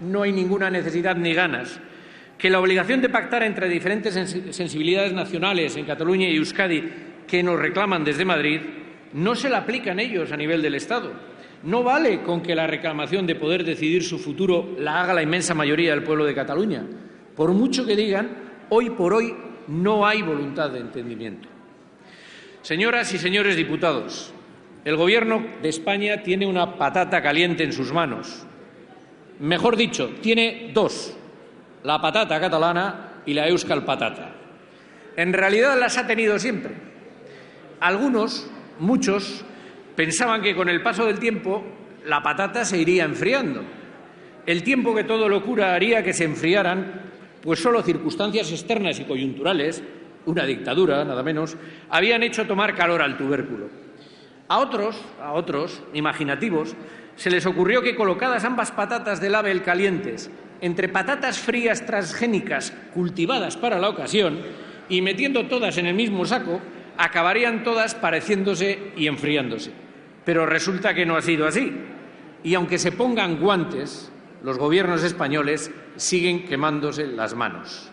no hay ninguna necesidad ni ganas, que la obligación de pactar entre diferentes sensibilidades nacionales en Cataluña y Euskadi que nos reclaman desde Madrid no se la aplican ellos a nivel del Estado. No vale con que la reclamación de poder decidir su futuro la haga la inmensa mayoría del pueblo de Cataluña. Por mucho que digan, hoy por hoy no hay voluntad de entendimiento. Señoras y señores diputados, el Gobierno de España tiene una patata caliente en sus manos. Mejor dicho, tiene dos, la patata catalana y la euskal patata. En realidad las ha tenido siempre. Algunos, muchos, pensaban que con el paso del tiempo la patata se iría enfriando. El tiempo que todo lo cura haría que se enfriaran, pues solo circunstancias externas y coyunturales, una dictadura, nada menos, habían hecho tomar calor al tubérculo. A otros, a otros, imaginativos, se les ocurrió que colocadas ambas patatas de label calientes entre patatas frías transgénicas cultivadas para la ocasión y metiendo todas en el mismo saco, acabarían todas pareciéndose y enfriándose. Pero resulta que no ha sido así. Y aunque se pongan guantes, los gobiernos españoles siguen quemándose las manos.